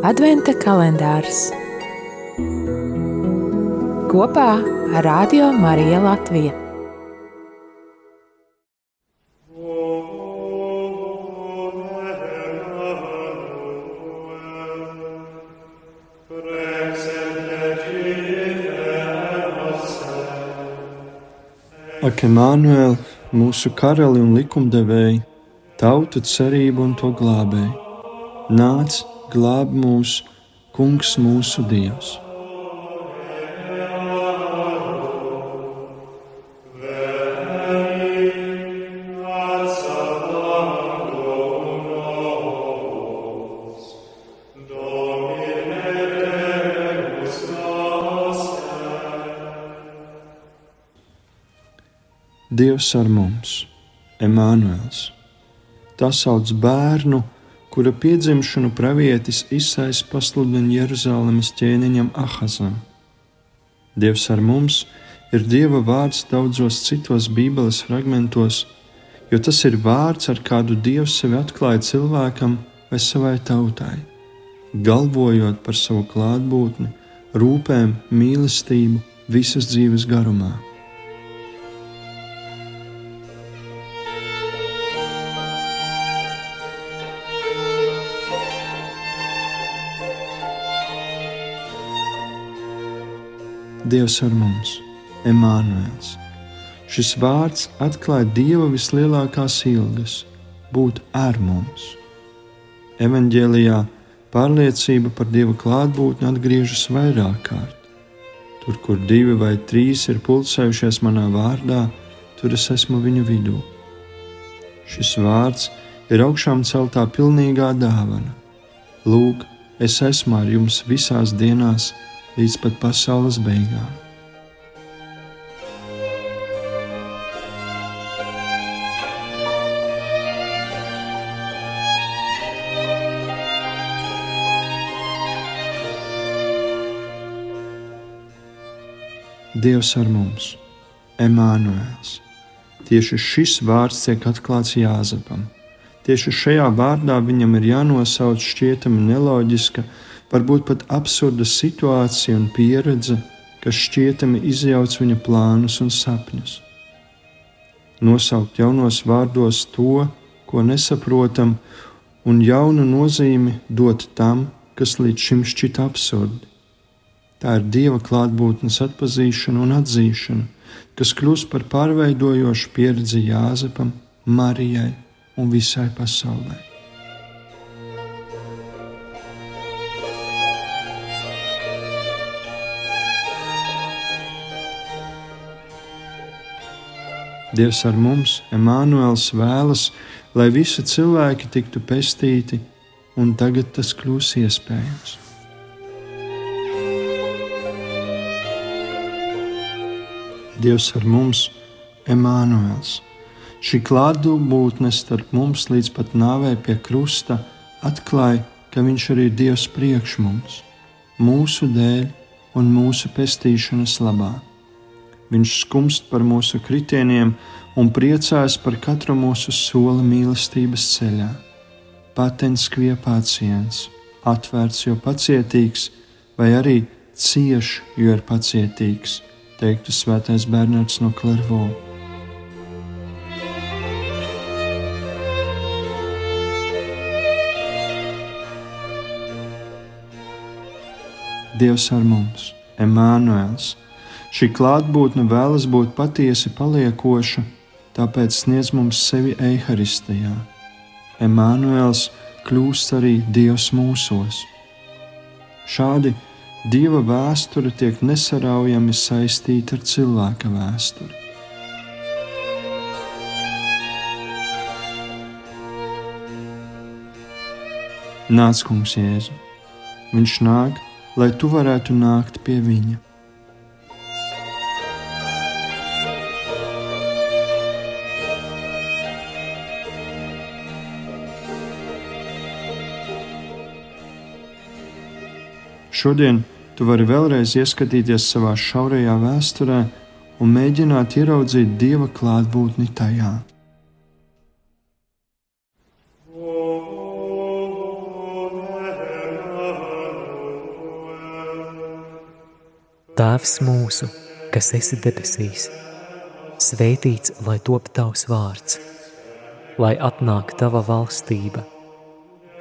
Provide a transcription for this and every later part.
Adventa kalendārs kopā ar Radio Mariju Latviju. Ak, Emanuēl, mūsu karali un likumdevēji, tautu cerību un to glābēji, nāc, glāb mūs, Kungs, mūsu Dievs! Dievs ar mums, Emanuēls. Tas sauc bērnu, kura piedzimšanu pravietis izsais pasludina Jeruzalemes ķēniņam Ahazam. Dievs ar mums ir Dieva vārds daudzos citos Bībeles fragmentos, jo tas ir vārds, ar kādu Dievs sevi atklāja cilvēkam vai savai tautai, galvojot par savu klātbūtni, rūpēm, mīlestību visas dzīves garumā. Dievs ar mums, Emanuēls. Šis vārds atklāja Dieva vislielākās ilgas - būt ar mums. Evanģēlijā pārliecība par Dieva klātbūtni atgriežas vairāk kārt. Tur, kur divi vai trīs ir pulcējušies manā vārdā, tur es esmu viņu vidū. Šis vārds ir augšām celtā pilnīgā dāvana. Lūk, es esmu ar jums visās dienās, līdz pat pasaules beigām. Dievs ar mums, Emanuēls. Tieši šis vārds tiek atklāts Jāzepam. Tieši šajā vārdā viņam ir jānosauc šķietami neloģiska, varbūt pat absurda situācija un pieredze, kas šķietami izjauc viņa plānus un sapņus. Nosaukt jaunos vārdos to, ko nesaprotam, un jaunu nozīmi dot tam, kas līdz šim šķita absurdi. Tā ir Dieva klātbūtnes atpazīšana un atzīšana, kas kļūst par pārveidojošu pieredzi Jāzepam, Marijai un visai pasaulē. Dievs ar mums, Emanuēls vēlas, lai visi cilvēki tiktu pestīti, un tagad tas kļūs iespējams. Dievs ar mums, Emanuēls. Šī klātbūtne starp mums līdz pat nāvei pie krusta atklāja, ka Viņš arī ir Dievs priekš mums, mūsu dēļ un mūsu pestīšanas labāk. Viņš skumst par mūsu kritieniem un priecājas par katru mūsu soli mīlestības ceļā. Patents kviepāciens, atvērts, jo pacietīgs, vai arī cieš, jo ir pacietīgs, teiktu svētais Bernards no Klervo. Dievs ar mums, Emānuēls! Šī klātbūtne vēlas būt patiesi paliekoša, tāpēc sniedz mums sevi eharistijā. Emanuēls kļūst arī Dievs mūsos. Šādi Dieva vēsture tiek nesaraujami saistīta ar cilvēka vēsturi. Nāc, Kungs, Jēzu! Viņš nāk, lai tu varētu nākt pie viņa. Šodien tu vari vēlreiz ieskatīties savā šaurajā vēsturē un mēģināt ieraudzīt dieva klātbūtni tajā. Tēvs mūsu, kas esi debesīs, svētīts lai top tavs vārds, lai atnāktu tava valstība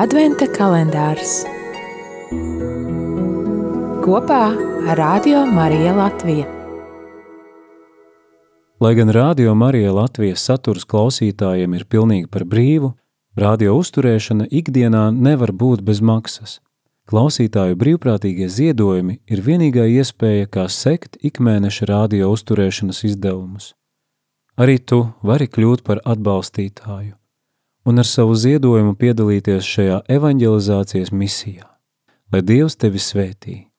Adventa kalendārs kopā ar Radio Mariju Latviju. Lai gan Radio Marija Latvijas saturs klausītājiem ir pilnīgi par brīvu, radio uzturēšana ikdienā nevar būt bez maksas. Klausītāju brīvprātīgie ziedojumi ir vienīgā iespēja, kā sekt ikmēneša radio uzturēšanas izdevumus. Arī tu vari kļūt par atbalstītāju un ar savu ziedojumu piedalīties šajā evanģelizācijas misijā. Lai Dievs tevi svētī!